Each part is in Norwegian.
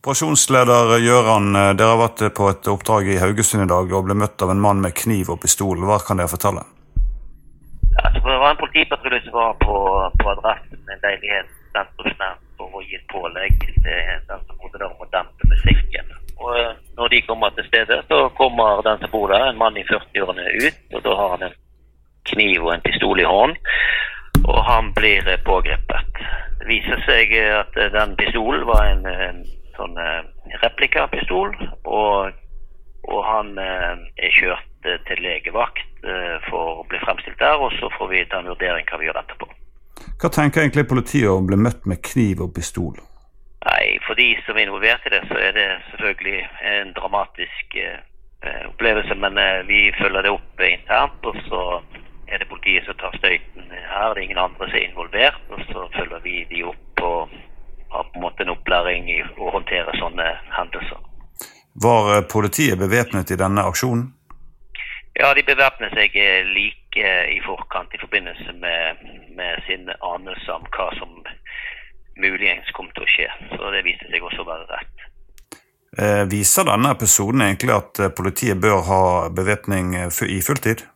Operasjonsleder Gjøran, dere har vært på et oppdrag i Haugesund i dag og ble møtt av en mann med kniv og pistol. Hva kan dere fortelle? Ja, det var en politipatrulje som var på, på adressen en leilighet sentrumsnært for å gi et pålegg til den som bodde der om å dempe musikken. Og eh, når de kommer til stedet, så kommer den som bor der, en mann i 40-årene ut. og Da har han en kniv og en pistol i hånden, og han blir pågrepet. Det viser seg at den pistolen var en, eh, replikapistol. Og, og han eh, er kjørt eh, til legevakt for å bli fremstilt der, og så får vi ta en vurdering hva vi gjør etterpå. Hva tenker egentlig politiet om å bli møtt med kniv og pistol? Nei, For de som er involvert i det, så er det selvfølgelig en dramatisk eh, opplevelse. Men eh, vi følger det opp internt, og så er det politiet som tar støyten her. Det er ingen andre som er involvert, og så følger vi de opp. og har på en måte en opplæring i å håndtere. Var eh, politiet bevæpnet i denne aksjonen? Ja, de bevæpnet seg eh, like i forkant i forbindelse med, med sin anelse om hva som muligens kom til å skje. Så det viste seg også å være rett. Eh, viser denne episoden egentlig at politiet bør ha bevæpning i fulltid?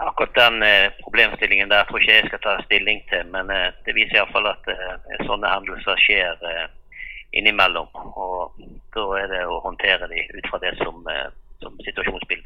Akkurat den eh, problemstillingen der tror ikke jeg skal ta stilling til, men eh, det viser iallfall at eh, sånne hendelser skjer eh, innimellom. Og da er det å håndtere de ut fra det som, eh, som situasjonsbildet.